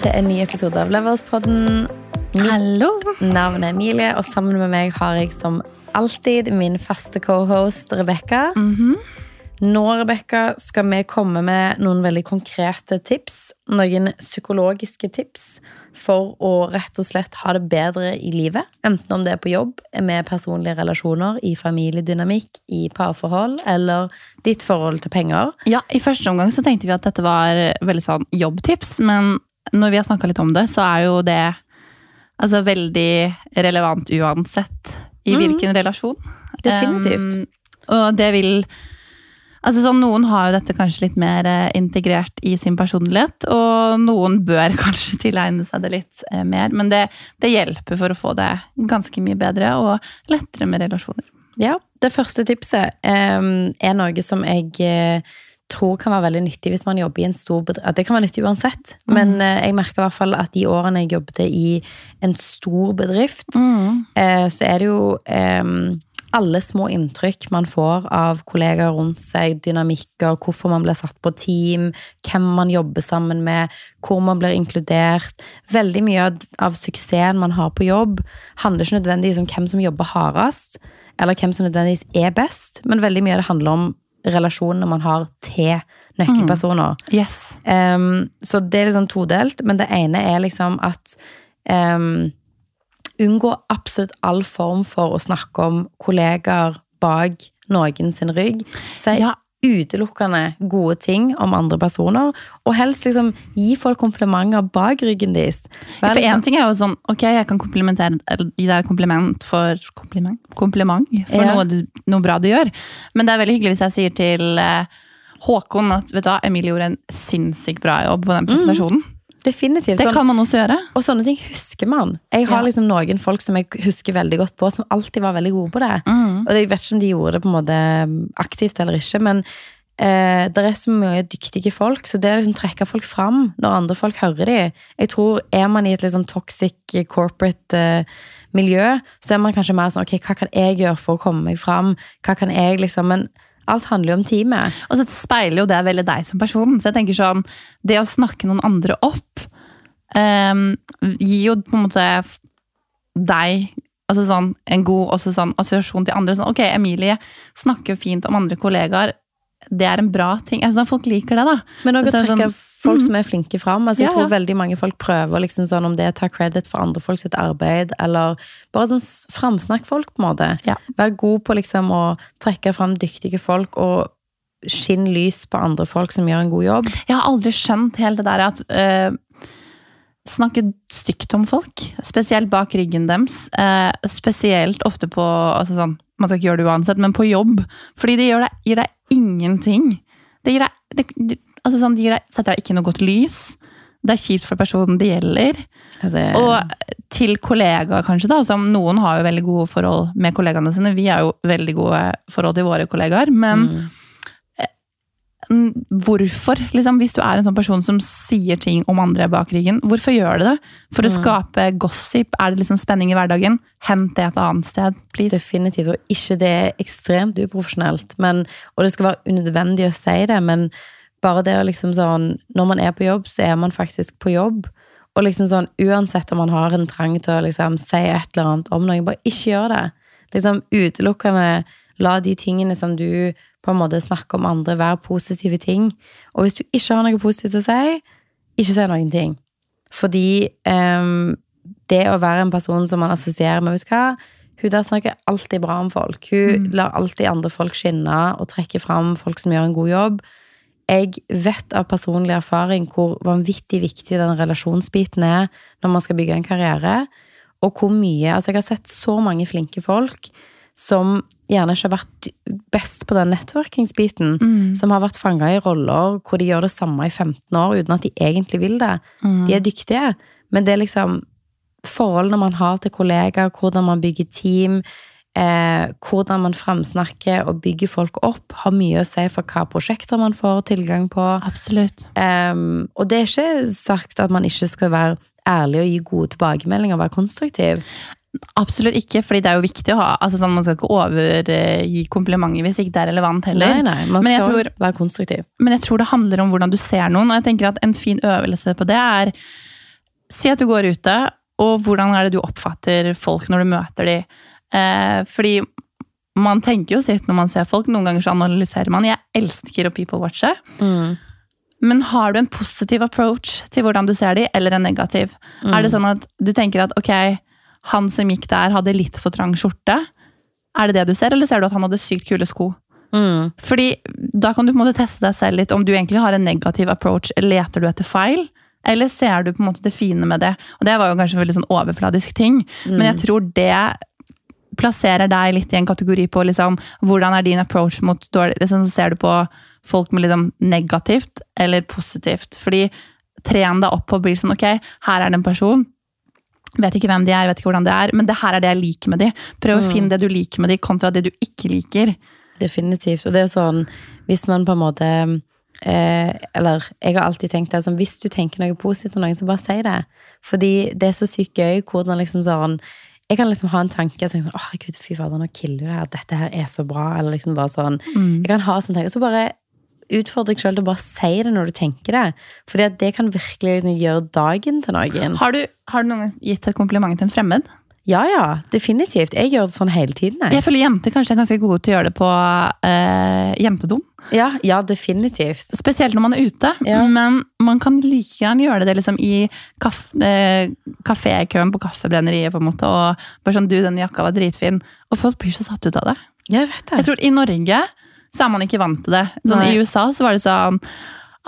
Til en ny episode av Leverspodden. Hallo! Navnet er Emilie, og sammen med meg har jeg som alltid min faste cohost Rebekka. Nå Rebecca, skal vi komme med noen veldig konkrete tips. Noen psykologiske tips for å rett og slett ha det bedre i livet. Enten om det er på jobb, med personlige relasjoner, i familiedynamikk, i parforhold, eller ditt forhold til penger. Ja, I første omgang så tenkte vi at dette var veldig sånn jobbtips, men når vi har snakka litt om det, så er jo det altså veldig relevant uansett i hvilken relasjon. Definitivt. Um, og det vil Altså sånn, Noen har jo dette kanskje litt mer eh, integrert i sin personlighet, og noen bør kanskje tilegne seg det litt eh, mer. Men det, det hjelper for å få det ganske mye bedre og lettere med relasjoner. Ja, Det første tipset um, er noe som jeg eh, tror kan være veldig nyttig hvis man jobber i en stor bedrift. Det kan være nyttig uansett, men eh, jeg merker i hvert fall at de årene jeg jobbet i en stor bedrift, eh, så er det jo em, alle små inntrykk man får av kollegaer rundt seg, dynamikker, hvorfor man blir satt på team, hvem man jobber sammen med, hvor man blir inkludert. Veldig mye av suksessen man har på jobb, handler ikke nødvendigvis om hvem som jobber hardest, eller hvem som nødvendigvis er best, men veldig mye av det handler om relasjonene man har til nøkkelpersoner. Yes. Um, så det er liksom todelt, men det ene er liksom at um, Unngå absolutt all form for å snakke om kollegaer bak noen sin rygg. Si Ja. Utelukkende gode ting om andre personer, og helst liksom gi folk komplimenter bak ryggen deres. For én ting er jo sånn Ok, jeg kan gi deg kompliment for kompliment, kompliment for Ja. noe, du, noe bra du gjør. Men det er veldig hyggelig hvis jeg sier til eh, Håkon at vet du hva, Emilie gjorde en sinnssykt bra jobb på den presentasjonen. Definitivt. Det sånn- kan man også gjøre. Og sånne ting husker man. Jeg har Ja. liksom noen folk som jeg husker veldig godt på, som alltid var veldig gode på det. Mm. Og jeg vet ikke om de gjorde det på en måte aktivt eller ikke, men eh, det er så mye dyktige folk, så det å liksom trekke folk fram når andre folk hører de Jeg tror er man i et sånn toxic eh, corporate eh, miljø, så er man kanskje mer sånn ok, hva kan jeg gjøre for å komme meg fram? Hva kan jeg liksom Men alt handler jo om teamet. Og så speiler jo det veldig deg som person. Så jeg tenker sånn, det å snakke noen andre opp um, gir jo på en måte deg altså sånn, en god sånn, assosiasjon til andre. Sånn, ok, Emilie snakker fint om andre kollegaer. Det er en bra ting. Altså, folk liker det, da. Men også Så folk som er flinke fram. Altså, jeg Ja, tror veldig mange folk prøver liksom sånn, om det er å ta credit for andre folk sitt arbeid, eller bare sånn framsnakk folk, på en måte. Ja. Vær god på liksom å trekke fram dyktige folk, og skinn lys på andre folk som gjør en god jobb. Jeg har aldri skjønt helt det der at uh, Snakke stygt om folk, spesielt bak ryggen deres. eh, spesielt ofte på altså sånn, Man skal ikke gjøre det uansett, men på jobb. Fordi det gjør deg, gir deg ingenting. Det gir deg, det, altså sånn, De gir deg, setter deg ikke noe godt lys. Det er kjipt for personen det gjelder. Ja, det, Og til kollegaer, kanskje. da, som Noen har jo veldig gode forhold med kollegaene sine. Vi har jo veldig gode forhold til våre kollegaer. Men Mm. Mm, hvorfor, liksom, hvis du er en sånn person som sier ting om andre bak ryggen, hvorfor gjør du det? For å skape gossip? Er det liksom spenning i hverdagen? Hent det et annet sted, please. Definitivt. Og ikke det er ekstremt uprofesjonelt. Men, og det skal være unødvendig å si det, men bare det å liksom sånn Når man er på jobb, så er man faktisk på jobb. Og liksom sånn, uansett om man har en trang til å liksom si et eller annet om noe, bare ikke gjør det. Liksom utelukkende la de tingene som du på en måte snakker om andre, være positive ting. Og hvis du ikke har noe positivt å si, ikke si noen ting. Fordi um, det å være en person som man assosierer med, vet du hva Hun der snakker alltid bra om folk. Hun lar alltid andre folk skinne og trekker fram folk som gjør en god jobb. Jeg vet av personlig erfaring hvor vanvittig viktig den relasjonsbiten er når man skal bygge en karriere. Og hvor mye Altså, jeg har sett så mange flinke folk som gjerne ikke har vært best på den networkingsbiten. Mm. Som har vært fanga i roller hvor de gjør det samme i 15 år uten at de egentlig vil det. Mm. De er dyktige, men det er liksom forholdene man har til kollegaer, hvordan man bygger team, eh, hvordan man framsnakker og bygger folk opp, har mye å si for hva prosjekter man får tilgang på. Absolutt. Eh, og det er ikke sagt at man ikke skal være ærlig og gi gode tilbakemeldinger og være konstruktiv. absolutt ikke, fordi det er jo viktig å ha altså sånn, Man skal ikke overgi komplimenter hvis ikke det er relevant heller. Nei, nei, man skal tror- være konstruktiv. Men jeg tror det handler om hvordan du ser noen, og jeg tenker at en fin øvelse på det er Si at du går ute, og hvordan er det du oppfatter folk når du møter dem? Eh, fordi man tenker jo sitt når man ser folk. Noen ganger så analyserer man. Jeg elsker å people-watche. Mm. Men har du en positiv approach til hvordan du ser dem, eller en negativ? Mm. Er det sånn at du tenker at ok, han som gikk der, hadde litt for trang skjorte? Er det det du ser, eller ser du at han hadde sykt kule sko? Mm. Fordi da kan du på en måte teste deg selv litt om du egentlig har en negativ approach. Leter du etter feil, eller ser du på en måte det fine med det? Og det var jo kanskje en veldig sånn overfladisk ting, men jeg tror det plasserer deg litt i en kategori på liksom, hvordan er din approach mot dårlig liksom, Så ser du på folk med liksom negativt eller positivt. Fordi tren deg opp på å bli sånn ok, her er det en person. Vet ikke hvem de er, vet ikke hvordan de er, men det her er det jeg liker med de. Prøv å Mm. finne det du liker med de, kontra det du ikke liker. Definitivt. Og det er jo sånn, hvis man på en måte eh, Eller jeg har alltid tenkt det sånn, hvis du tenker noe positivt om noen, så bare si det. Fordi det er så sykt gøy hvordan liksom sånn Jeg kan liksom ha en tanke og tenke sånn, åh gud, fy fader, nå killer du det her, dette her er så bra. Eller liksom bare sånn Mm. Jeg kan ha sånn tanke, så bare utfordre deg sjøl til å bare si det når du tenker det. Fordi det kan virkelig liksom gjøre dagen til noen. Har du, har du noen gang gitt et kompliment til en fremmed? Ja, ja, definitivt. Jeg gjør det sånn hele tiden. Jeg. Jeg føler jenter kanskje er ganske gode til å gjøre det på eh, jentedom. Ja, ja, definitivt. Spesielt når man er ute. Ja. Men man kan like gjerne gjøre det liksom i kaff, eh, kafékøen på Kaffebrenneriet. på en måte, og bare sånn, du, den jakka var dritfin. Og folk blir så satt ut av det. Jeg vet det. Jeg tror I Norge så er man ikke vant til det. Sånn, I USA så var det sånn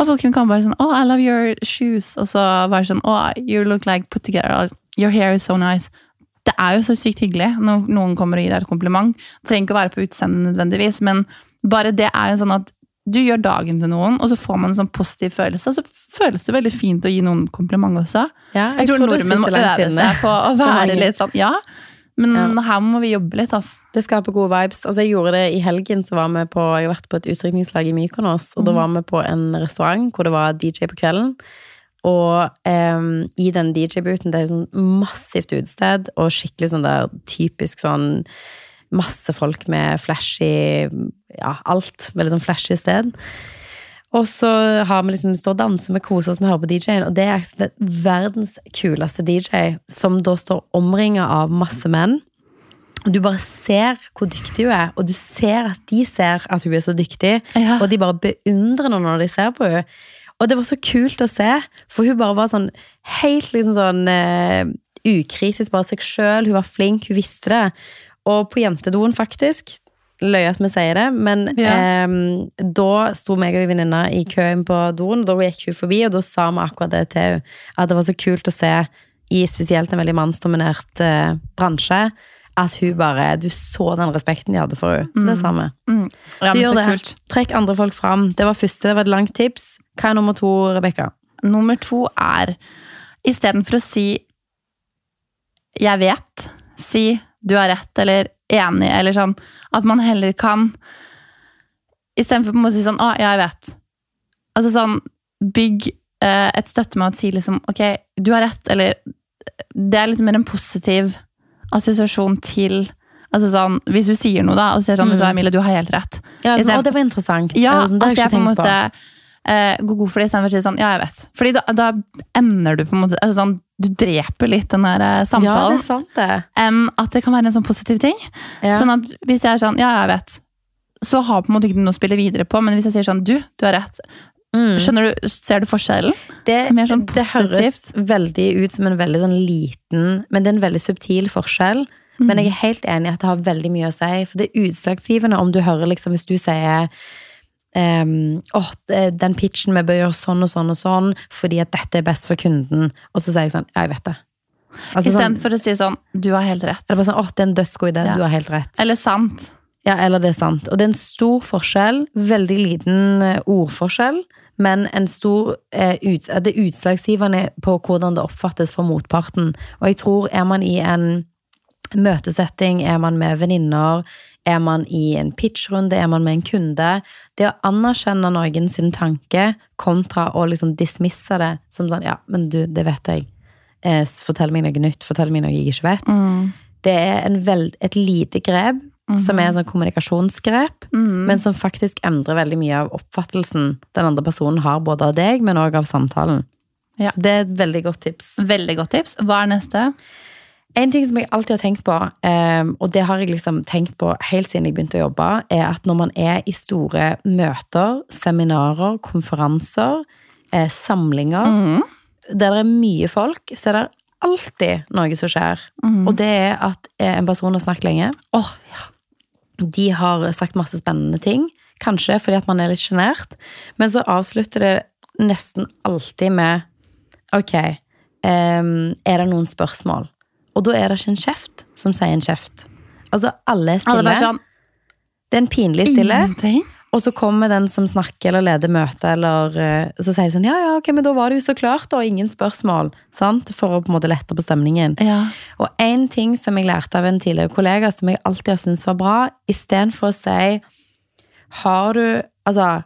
og folk kunne komme bare sånn Oh, I love your shoes. Og så bare sånn Oh, you look like put together. Your hair is so nice. Det er jo så sykt hyggelig når noen kommer og gir deg et kompliment. Det trenger ikke å være på utseendet nødvendigvis, men bare det er jo sånn at du gjør dagen til noen, og så får man en sånn positiv følelse. Og så føles det veldig fint å gi noen kompliment også. Ja, Jeg, tror, tror nordmenn må øve seg på å være litt sånn Ja, men Ja. her må vi jobbe litt, altså. Det skaper gode vibes. Altså, jeg gjorde det i helgen, så var vi på Jeg har vært på et utdrikningslag i Mykonos, og da Mhm. var vi på en restaurant hvor det var DJ på kvelden. Og um, i den DJ-booten, det er sånn massivt utested, og skikkelig sånn der typisk sånn Masse folk med flashy Ja, alt. Veldig sånn flashy sted. Og så har vi liksom står og danser med koser oss, vi høre på DJ-en, og det er det verdens kuleste DJ, som da står omringa av masse menn. Og du bare ser hvor dyktig hun er, og du ser at de ser at hun er så dyktig, Ja. og de bare beundrer henne når de ser på henne. Og det var så kult å se, for hun bare var sånn helt liksom sånn uh, ukritisk, bare seg sjøl. Hun var flink, hun visste det. Og på jentedoen, faktisk. Løy at vi sier det, men Ja. em, da sto meg og venninna i køen på doen, da gikk hun forbi, og da sa vi akkurat det til henne. At det var så kult å se, i spesielt en veldig mannsdominert eh, bransje, at hun bare Du så den respekten de hadde for henne. Så det sa vi. Mm. Ja, Så gjør så det. kult. Trekk andre folk fram. Det var første, det var et langt tips. Hva er nummer to, Rebekka? Nummer to er istedenfor å si 'jeg vet', si 'du har rett' eller 'enig', eller sånn. At man heller kan Istedenfor å si sånn 'å, jeg vet'. Altså sånn Bygg eh, et støtte med å si liksom 'ok, du har rett', eller Det er liksom mer en positiv assosiasjon til Altså sånn, Hvis du sier noe, da, og sier sånn Mm. vet du hva, Emilie, du har helt rett. Ja, det, Istedenfor- å, det var interessant. Ja, det, sånn, det at jeg jeg på en måte på. Eh, går god for det istedenfor å si sånn Ja, jeg vet. Fordi da, da ender du på en måte altså sånn, Du dreper litt den der samtalen. Ja, det er sant, det. Enn at det kan være en sånn positiv ting. Ja. Sånn at hvis jeg er sånn Ja, jeg vet. Så har på en måte ikke noe å spille videre på. Men hvis jeg sier sånn Du, du har rett. Mm. Skjønner du, Ser du forskjellen? Det, Mer sånn det høres veldig ut som en veldig sånn liten Men det er en veldig subtil forskjell. Mm. Men jeg er helt enig i at det har veldig mye å si. For det er utslagsgivende om du hører liksom Hvis du sier ehm, åh, den pitchen vi bør gjøre sånn og sånn og sånn fordi at dette er best for kunden. Og så sier jeg sånn Ja, jeg vet det. Altså, sånn, Istedenfor å si sånn Du har helt rett. eller bare sånn, åh, det er en dødsgod idé, Ja. du har helt rett. Eller sant. Ja, eller det er sant. Og det er en stor forskjell, veldig liten eh, ordforskjell, men en stor eh, ut, det er utslagsgivende på hvordan det oppfattes for motparten. Og jeg tror er man i en møtesetting, er man med venninner, er man i en pitchrunde, er man med en kunde Det å anerkjenne noen sin tanke kontra å liksom dismisse det som sånn Ja, men du, det vet jeg. Eh, fortell meg noe nytt. Fortell meg noe jeg ikke vet. Mm. det er en veld, et lite grep som er en sånn kommunikasjonsgrep, Mhm. men som faktisk endrer veldig mye av oppfattelsen den andre personen har, både av deg, men òg av samtalen. Ja. Så det er et veldig godt tips. Veldig godt tips. Hva er neste? En ting som jeg alltid har tenkt på, eh, og det har jeg liksom tenkt på helt siden jeg begynte å jobbe, er at når man er i store møter, seminarer, konferanser, eh, samlinger, Mhm. der det er mye folk, så er det alltid noe som skjer. Mhm. Og det er at eh, en person har snakket lenge. Oh, ja. De har sagt masse spennende ting. Kanskje fordi at man er litt sjenert. Men så avslutter det nesten alltid med Ok, um, er det noen spørsmål? Og da er det ikke en kjeft som sier en kjeft. Altså, alle er stille. Alle sånn Det er en pinlig stillhet. Og så kommer den som snakker eller leder møtet, eller eh, så sier de sånn Ja, ja, ok, men da var det jo så klart, og Ingen spørsmål. Sant? For å på en måte lette på stemningen. Ja. Og én ting som jeg lærte av en tidligere kollega, som jeg alltid har syntes var bra, istedenfor å si Har du Altså,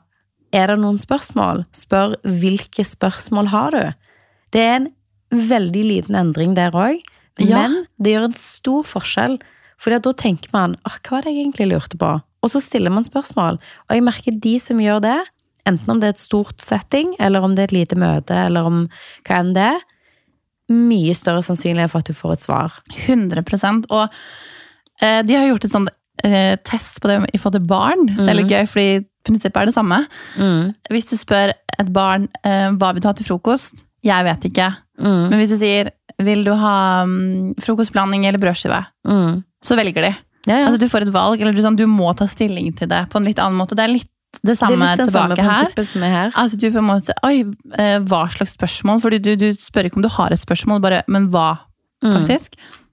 er det noen spørsmål? Spør hvilke spørsmål har du? Det er en veldig liten endring der òg, Ja. men det gjør en stor forskjell. For da tenker man ah, hva var det jeg egentlig lurte på? Og så stiller man spørsmål. Og jeg merker de som gjør det, enten om det er et stort setting, eller om det er et lite møte, eller om hva enn det er, mye større sannsynlighet for at du får et svar. 100% Og eh, de har gjort et sånt eh, test på det i forhold til barn. Det er litt gøy, fordi prinsippet er det samme. Hvis du spør et barn eh, hva vil du ha til frokost, jeg vet ikke. Mm. Men hvis du sier vil du ha um, frokostblanding eller brødskive, Mm. så velger de. Ja, ja. Altså Du får et valg, eller du, sånn, du må ta stilling til det på en litt annen måte. Det er litt det det samme litt det samme tilbake her. som er her. Altså du på en måte Oi, eh, hva slags spørsmål? Fordi du, du spør ikke om du har et spørsmål, bare Men hva, Mm.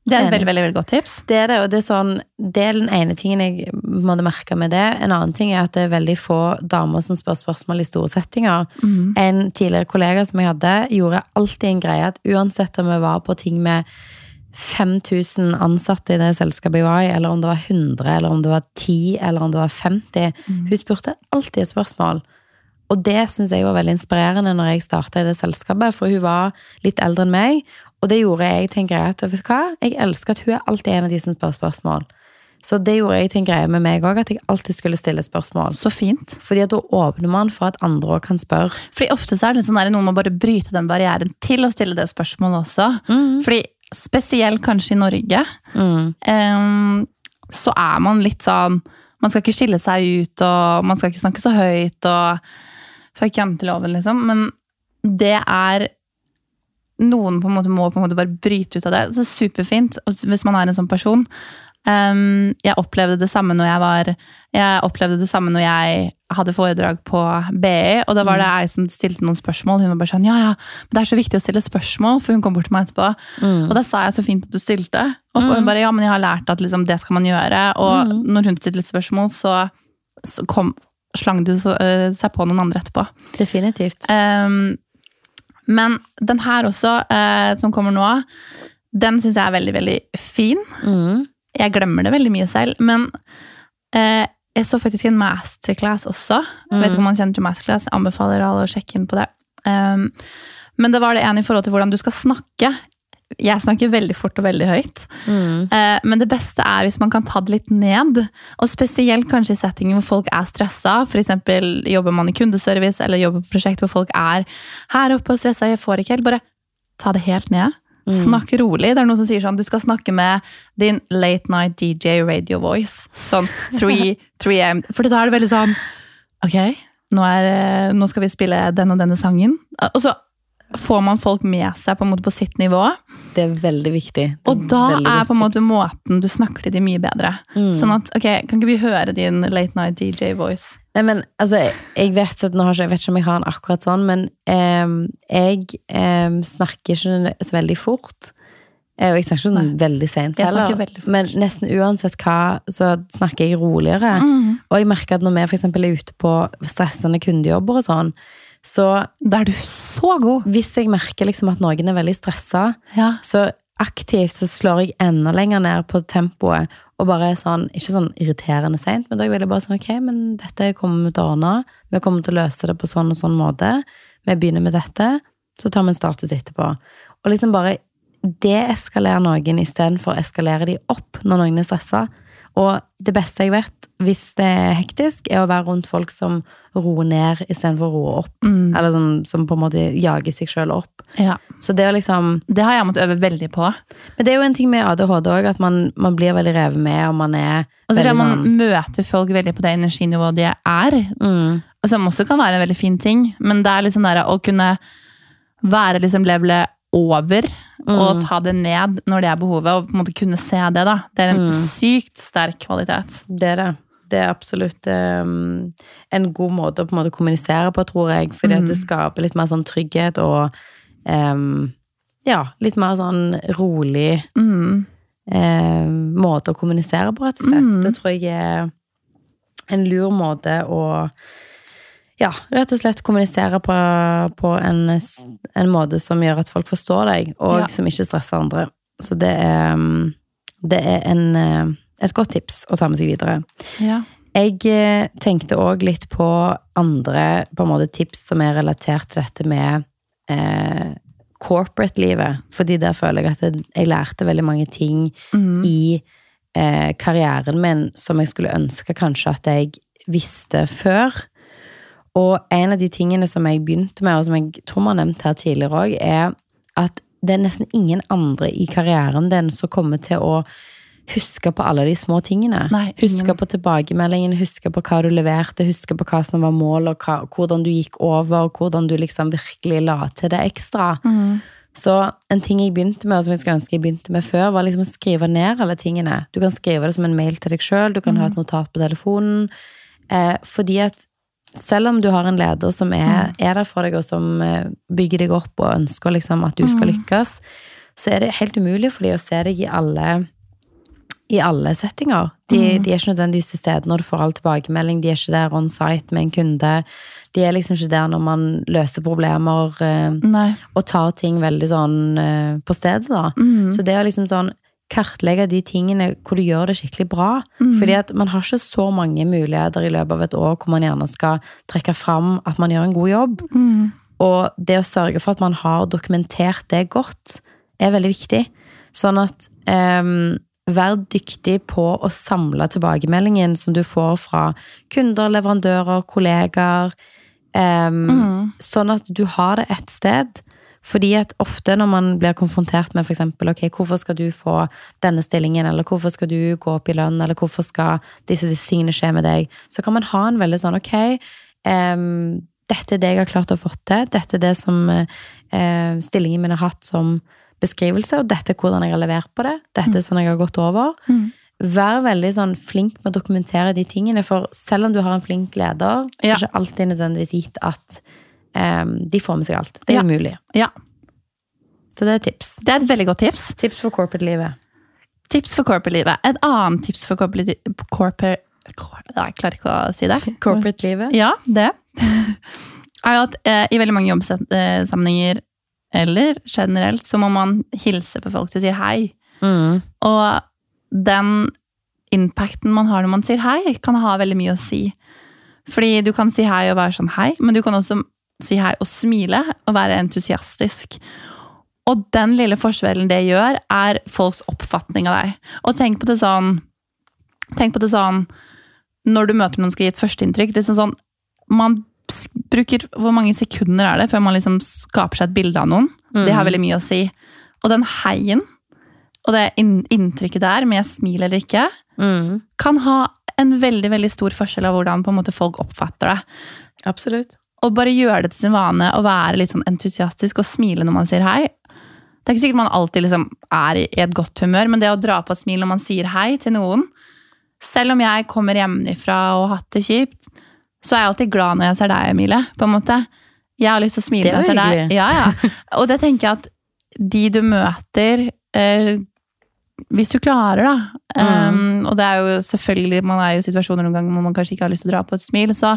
Det er et veldig, veldig, veldig godt tips. Det er det, og det er sånn Det er den ene tingen jeg måtte merke med det. En annen ting er at det er veldig få damer som spør spørsmål i store settinger. Mm. En tidligere kollega som jeg hadde, gjorde alltid en greie at uansett om vi var på ting med 5000 ansatte i det selskapet jeg var i, eller om det var 100, eller om det var 10, eller om det var 50 Hun spurte alltid et spørsmål. Og det syns jeg var veldig inspirerende når jeg starta i det selskapet, for hun var litt eldre enn meg, og det gjorde jeg til en greie at vet du hva, jeg elsker at hun er alltid en av de som spør spørsmål. Så det gjorde jeg til en greie med meg òg, at jeg alltid skulle stille spørsmål. Så fint. Fordi at da åpner man for at andre òg kan spørre. Fordi ofte så er det sånn der, noen må bare bryte den barrieren til å stille det spørsmålet også. Fordi spesielt kanskje i Norge, Mm. um, så er man litt sånn Man skal ikke skille seg ut, og man skal ikke snakke så høyt, og fuck janteloven, liksom. Men det er Noen på en måte må på en måte bare bryte ut av det. Så superfint hvis man er en sånn person. Um, jeg opplevde det samme når jeg var Jeg opplevde det samme når jeg hadde foredrag på BI, og da var det ei som stilte noen spørsmål. Hun var bare sånn Ja, ja, men det er så viktig å stille spørsmål, for hun kom bort til meg etterpå. Mm. Og da sa jeg så fint at du stilte. Og hun bare ja, men jeg har lært at liksom, det skal man gjøre. Og Mm. når hun stilte litt spørsmål, så, så kom, slang det så, eh, seg på noen andre etterpå. Definitivt. Ehm, men den her også, eh, som kommer nå, den syns jeg er veldig, veldig fin. Mm. Jeg glemmer det veldig mye selv, men eh, jeg så faktisk en masterclass også. Jeg vet ikke om man kjenner til masterclass, anbefaler alle å sjekke inn på det. Um, men det var det ene i forhold til hvordan du skal snakke. Jeg snakker veldig fort og veldig høyt. Mm. Eh, Men det beste er hvis man kan ta det litt ned. Og spesielt kanskje i settinger hvor folk er stressa. F.eks. jobber man i kundeservice eller jobber på prosjekt hvor folk er her oppe og stressa. Jeg får ikke helt. Bare ta det helt ned. Snakk rolig. Det er noen som sier sånn du skal snakke med din late night DJ radio voice. Sånn 3, 3 am. For da er det veldig sånn Ok, nå, er, eh, nå skal vi spille den og denne sangen. Og så får man folk med seg på, på sitt nivå. Det er veldig viktig. Er Og da er på en måte måten du snakker til dem mye bedre. Mm. Sånn at, ok, Kan ikke vi høre din late night DJ voice? Nei, men altså, jeg vet, at, nå har ikke, jeg vet ikke om jeg har den akkurat sånn, men eh, jeg eh, snakker ikke så veldig fort. Eh, Og jeg snakker ikke sånn veldig sent heller. veldig. Men nesten uansett hva, så snakker jeg roligere. Mm. Og jeg merker at når vi for eksempel er ute på stressende kundejobber og sånn, så Da er du så god! hvis jeg merker liksom at noen er veldig stressa, Ja. så aktivt så slår jeg enda lenger ned på tempoet og bare sånn, ikke sånn irriterende seint, men da er jeg bare sånn, ok, men dette kommer vi til å ordne, vi kommer til å løse det på sånn og sånn måte, vi begynner med dette, så tar vi en status etterpå. Og liksom bare deeskalere noen istedenfor å eskalere de opp når noen er stressa. Og det beste jeg vet, hvis det er hektisk, er å være rundt folk som roer ned istedenfor å roe opp. Mm. Eller sånn, som på en måte jager seg sjøl opp. Ja. Så det er liksom Det har jeg måttet øve veldig på. Men det er jo en ting med ADHD òg, at man, man blir veldig revet med, og man er Og så tror jeg man sånn møter folk veldig på det energinivået de er. mm, Som også kan være en veldig fin ting, men det er liksom der å kunne være liksom levelet over og ta det ned når det er behovet, og på en måte kunne se det. da. Det er en Mm. sykt sterk kvalitet. Det er det. Det er absolutt um, en god måte å på en måte kommunisere på, tror jeg. Fordi at det skaper litt mer sånn trygghet og um, ja, litt mer sånn rolig Mm. um, måte å kommunisere på, rett og slett. Mm. Det tror jeg er en lur måte å ja, rett og slett kommunisere på, på en, en måte som gjør at folk forstår deg, og Ja. som ikke stresser andre. Så det er, um, det er en, uh, et godt tips å ta med seg videre. Ja. Jeg eh, tenkte òg litt på andre på måte, tips som er relatert til dette med eh, corporate-livet. Fordi der føler jeg at jeg, jeg lærte veldig mange ting Mm. i eh, karrieren min som jeg skulle ønske kanskje at jeg visste før. Og en av de tingene som jeg begynte med, og som jeg tror vi har nevnt her tidligere òg, er at det er nesten ingen andre i karrieren din som kommer til å huske på alle de små tingene. Nei, huske på tilbakemeldingen, huske på hva du leverte, huske på hva som var målet, og hva, hvordan du gikk over, og hvordan du liksom virkelig la til det ekstra. Mm. Så en ting jeg begynte med, og som jeg skulle ønske jeg begynte med før, var liksom å skrive ned alle tingene. Du kan skrive det som en mail til deg sjøl, du kan ha et notat på telefonen. Eh, fordi at selv om du har en leder som er, er der for deg, og som eh, bygger deg opp og ønsker liksom at du skal lykkes, så er det helt umulig for dem å se deg i alle i alle settinger. De, de er ikke nødvendigvis til stede når du får all tilbakemelding, de er ikke der on site med en kunde. De er liksom ikke der når man løser problemer eh, Nei. og tar ting veldig sånn eh, på stedet, da. Mm. Så det å liksom sånn kartlegge de tingene hvor du gjør det skikkelig bra. Fordi at man har ikke så mange muligheter i løpet av et år hvor man gjerne skal trekke fram at man gjør en god jobb. Mm. Og det å sørge for at man har dokumentert det godt, er veldig viktig. Sånn at um, Vær dyktig på å samle tilbakemeldingen som du får fra kunder, leverandører, kollegaer. Um, Mm. Sånn at du har det ett sted. Fordi at ofte når man blir konfrontert med eksempel, ok, hvorfor skal du få denne stillingen, eller hvorfor skal du gå opp i lønn, eller hvorfor skal disse, disse tingene skje med deg, så kan man ha en veldig sånn, ok, um, dette er det jeg har klart å få til, dette er det som uh, stillingen min har hatt som beskrivelse, og dette er hvordan jeg har levert på det, dette er sånn jeg har gått over. Mm. Vær veldig sånn flink med å dokumentere de tingene, for selv om du har en flink leder, så er det ikke alltid nødvendigvis gitt at de får med seg alt. Det er Ja. umulig. Ja. Så det er tips. Det er et veldig godt tips. Tips for corporate-livet. Tips for corporate-livet. Et annet tips for corporate... corporate jeg klarer ikke å si det. Corporate-livet? Ja, det. er jo at eh, i veldig mange jobbsammenhenger, eller generelt, så må man hilse på folk til å si hei. Mm. Og den impacten man har når man sier hei, kan ha veldig mye å si. Fordi du kan si hei og være sånn hei, men du kan også si hei og smile og være entusiastisk. Og den lille forskjellen det gjør, er folks oppfatning av deg. Og tenk på det sånn Tenk på det sånn når du møter noen som skal gi et førsteinntrykk. Det er sånn, Man bruker Hvor mange sekunder er det før man liksom skaper seg et bilde av noen? Det har veldig mye å si. Og den heien og det inntrykket der, med smil eller ikke, Mm. kan ha en veldig veldig stor forskjell av hvordan måte folk oppfatter det. Absolutt. Og bare gjøre det til sin vane å være litt sånn entusiastisk og smile når man sier hei. Det er ikke sikkert man alltid liksom er i et godt humør, men det å dra på et smil når man sier hei til noen Selv om jeg kommer hjemmefra og har hatt det kjipt, så er jeg alltid glad når jeg ser deg, Emilie. på en måte. Jeg har lyst til å smile når jeg ser deg. Ja, ja. Og det tenker jeg at de du møter eh, Hvis du klarer, da. Mm. Um, og det er jo selvfølgelig, man er jo i situasjoner noen ganger hvor man kanskje ikke har lyst til å dra på et smil. Så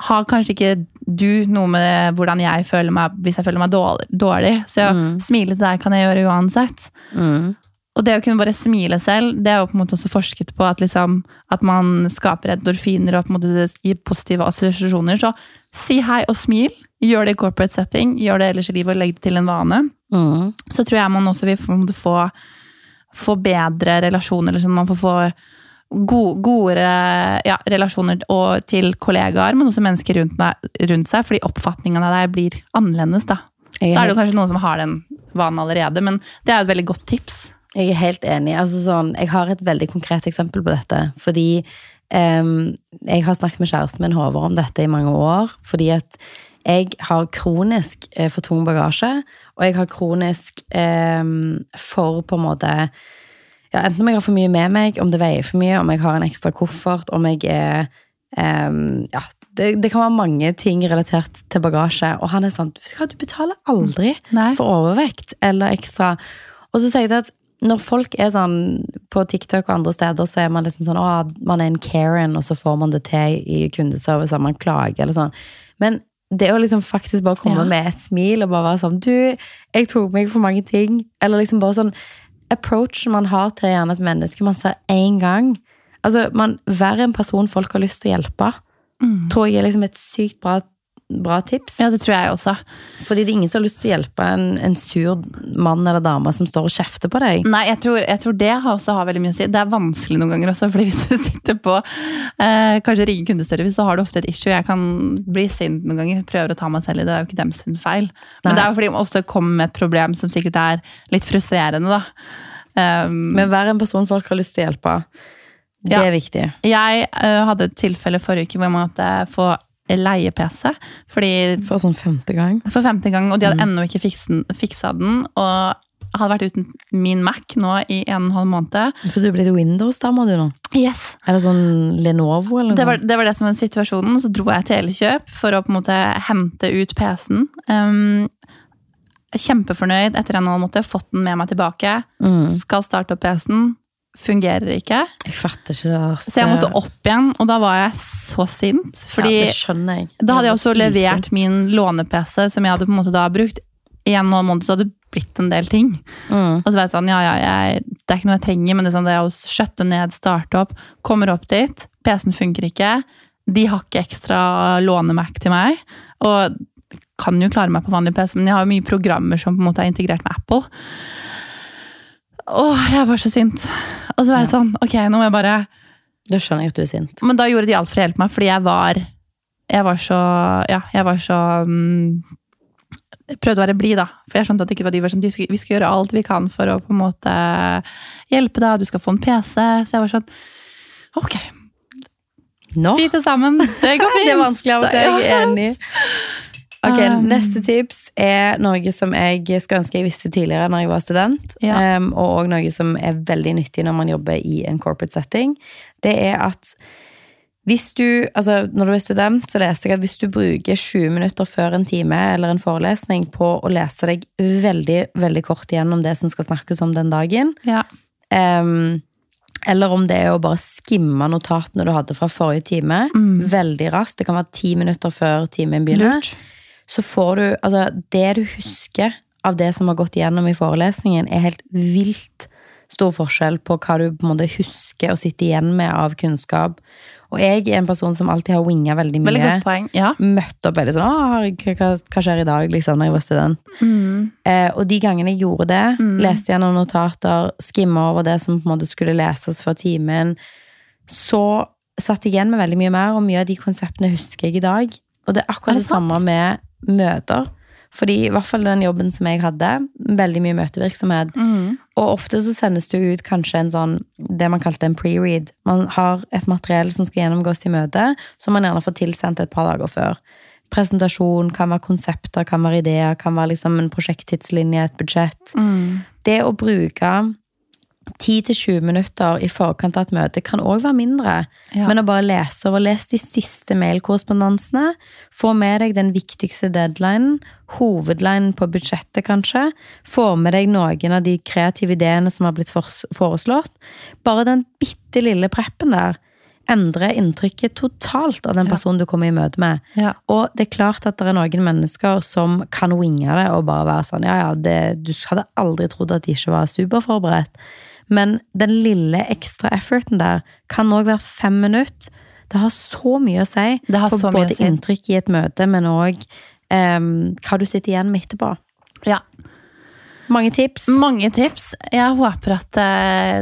har kanskje ikke du noe med hvordan jeg føler meg hvis jeg føler meg dårlig. dårlig. Så jeg, Mm. smile til deg kan jeg gjøre uansett. Mm. Og det å kunne bare smile selv, det er jo på en måte også forsket på at, liksom, at man skaper endorfiner og på en måte gir positive assosiasjoner. Så si hei og smil. Gjør det i corporate setting, gjør det ellers i livet og legg det til en vane. Mm. Så tror jeg man også vil på få, få bedre relasjoner. Liksom. Man får få gode, gode ja, relasjoner og, til kollegaer, men også mennesker rundt, meg, rundt seg, fordi oppfatningen av deg blir annerledes. da. Så er det kanskje noen som har den vanen allerede, men det er et veldig godt tips. jeg er helt enig. Altså, sånn, jeg har et veldig konkret eksempel på dette. Fordi um, jeg har snakket med kjæresten min Håvard om dette i mange år. Fordi at jeg har kronisk eh, for tung bagasje, og jeg har kronisk eh, for på en måte ja, Enten om jeg har for mye med meg, om det veier for mye, om jeg har en ekstra koffert, om jeg er um, Ja, det, det kan være mange ting relatert til bagasje. Og han er sånn du betaler aldri Nei. for overvekt eller ekstra. Og så sier jeg det at når folk er sånn på TikTok og andre steder, så er man liksom sånn Å, man er en Karen, og så får man det til i kundeservice, og man klager eller sånn. Men det å liksom faktisk bare komme Ja. med et smil og bare være sånn Du, jeg tok meg for mange ting. Eller liksom bare sånn Approachen man har til gjerne et menneske man ser én gang. Altså, man Vær en person folk har lyst til å hjelpe, Mm. tror jeg er liksom et sykt bra, bra tips. Ja, det tror jeg også. Fordi det er ingen som har lyst til å hjelpe en, en sur mann eller dame som står og kjefter på deg. Nei, jeg tror, jeg tror det har også har veldig mye å si. Det er vanskelig noen ganger også, fordi hvis du sitter på eh, kanskje ringer kundeservice, så har du ofte et issue. Jeg kan bli sint noen ganger, prøver å ta meg selv i det. Det er jo ikke dem sin feil. Men Nei. det er jo fordi man også kommer med et problem som sikkert er litt frustrerende, da. Um, Men vær en person folk har lyst til å hjelpe. Det Ja. er viktig. jeg uh, hadde et tilfelle forrige uke hvor jeg måtte få leie-PC. Fordi For sånn femte gang. for femte gang, og de hadde ennå ikke fiksen, fiksa den. Og hadde vært uten min Mac nå i en og en halv måned. For du ble Windows Windows-dame, du nå. Yes. Eller sånn Lenovo, eller. Det var, det var det som var situasjonen. Så dro jeg til Elkjøp for å på en måte hente ut PC-en. Um, kjempefornøyd etter en og en halv måned. Fått den med meg tilbake. mm. Skal starte opp PC-en. Fungerer ikke. Jeg fatter ikke det. Så jeg måtte opp igjen, og da var jeg så sint. Fordi ja, det skjønner jeg. da hadde jeg også levert min låne-PC, som jeg hadde på en måte da brukt. I en måned så hadde det blitt en del ting. Mm. Og så var jeg sånn, ja, ja, jeg, det er ikke noe jeg trenger, men det er sånn det er å skjøtte ned, starte opp. Kommer opp dit, PC-en funker ikke. De har ikke ekstra låne-Mac til meg. Og kan jo klare meg på vanlig PC, men jeg har jo mye programmer som på en måte er integrert med Apple. Åh, jeg var så sint. Og så var jeg sånn, ok, nå må jeg bare Da skjønner jeg at du er sint. Men da gjorde de alt for å hjelpe meg, fordi jeg var Jeg var så Ja, jeg var så mm, prøvde å være blid, da. For jeg skjønte at det ikke var de var sånn, skal, vi skal gjøre alt vi kan for å på en måte hjelpe deg, du skal få en PC. Så jeg var sånn Ok, Nå? fint sammen. Det går fint. Det er vanskelig av og til, jeg er enig. Ok, Um. Neste tips er noe som jeg skulle ønske jeg visste tidligere når jeg var student. Ja. um, og også noe som er veldig nyttig når man jobber i en corporate setting. Det er at hvis du, altså Når du er student, så leste jeg at hvis du bruker 20 minutter før en time eller en forelesning på å lese deg veldig veldig kort igjennom det som skal snakkes om den dagen, Ja. um, eller om det er å bare skimme notatene du hadde fra forrige time, Mm. veldig raskt, det kan være ti minutter før timen begynner, Lurt. Så får du Altså, det du husker av det som har gått igjennom i forelesningen, er helt vilt stor forskjell på hva du på en måte husker og sitter igjen med av kunnskap. Og jeg er en person som alltid har winga veldig mye. Veldig godt poeng. Ja. Møtt opp veldig sånn hva, hva skjer i dag, liksom, når jeg var student. Mm. Eh, og de gangene jeg gjorde det, Mm. leste gjennom notater, skimma over det som på en måte skulle leses før timen, så satt jeg igjen med veldig mye mer, og mye av de konseptene husker jeg i dag. Og det er akkurat Er det, det samme med møter. Fordi i hvert fall den jobben som jeg hadde, veldig mye møtevirksomhet. Mm. Og ofte så sendes det ut kanskje en sånn, det man kalte en pre-read. Man har et materiell som skal gjennomgås i møte, som man gjerne får tilsendt et par dager før. Presentasjon kan være konsepter, kan være ideer, kan være liksom en prosjekttidslinje, et budsjett. Mm. Det å bruke 10-20 minutter i forkant av et møte kan òg være mindre. Ja. Men å bare lese over, les de siste mailkorrespondansene, få med deg den viktigste deadlinen, hovedlinen på budsjettet kanskje, få med deg noen av de kreative ideene som har blitt foreslått. Bare den bitte lille preppen der endrer inntrykket totalt av den Ja. personen du kommer i møte med. Ja. Og det er klart at det er noen mennesker som kan winge det og bare være sånn Ja, ja, det, du hadde aldri trodd at de ikke var superforberedt. Men den lille ekstra efforten der kan òg være fem minutter. Det har så mye å si Det har for både si. inntrykk i et møte, men òg hva du sitter igjen med etterpå. ja. Mange tips. Mange tips. Jeg håper at eh,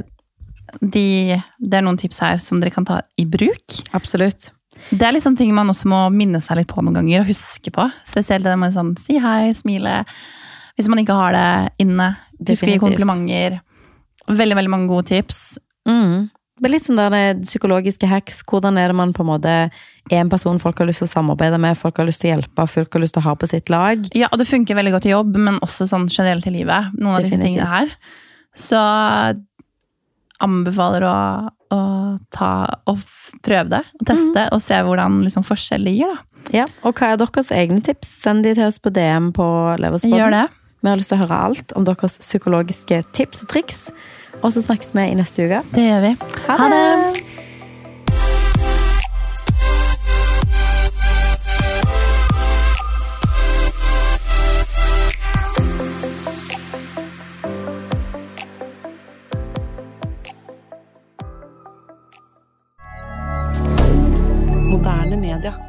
de, det er noen tips her som dere kan ta i bruk. Absolutt. Det er liksom ting man også må minne seg litt på noen ganger og huske på. Spesielt det med sånn si hei, smile. Hvis man ikke har det inne. Husk å gi komplimenter. Veldig, veldig mange gode tips. Mm. Er litt sånn der det psykologiske hacks. Hvordan er det man på en måte er en person folk har lyst til å samarbeide med, folk har lyst til å hjelpe, folk har lyst til å ha på sitt lag. Ja, og det funker veldig godt i jobb, men også sånn generelt i livet. Noen av disse tingene her. Så anbefaler å, å ta og prøve det, og teste, og se hvordan liksom, forskjell ligger. Da. Ja, Og hva er deres egne tips? Send de til oss på DM på Leverspodden. Gjør det. Vi har lyst til å høre alt om deres psykologiske tips og triks. Og så snakkes vi i neste uke. Det gjør vi. Ha det! Moderne media.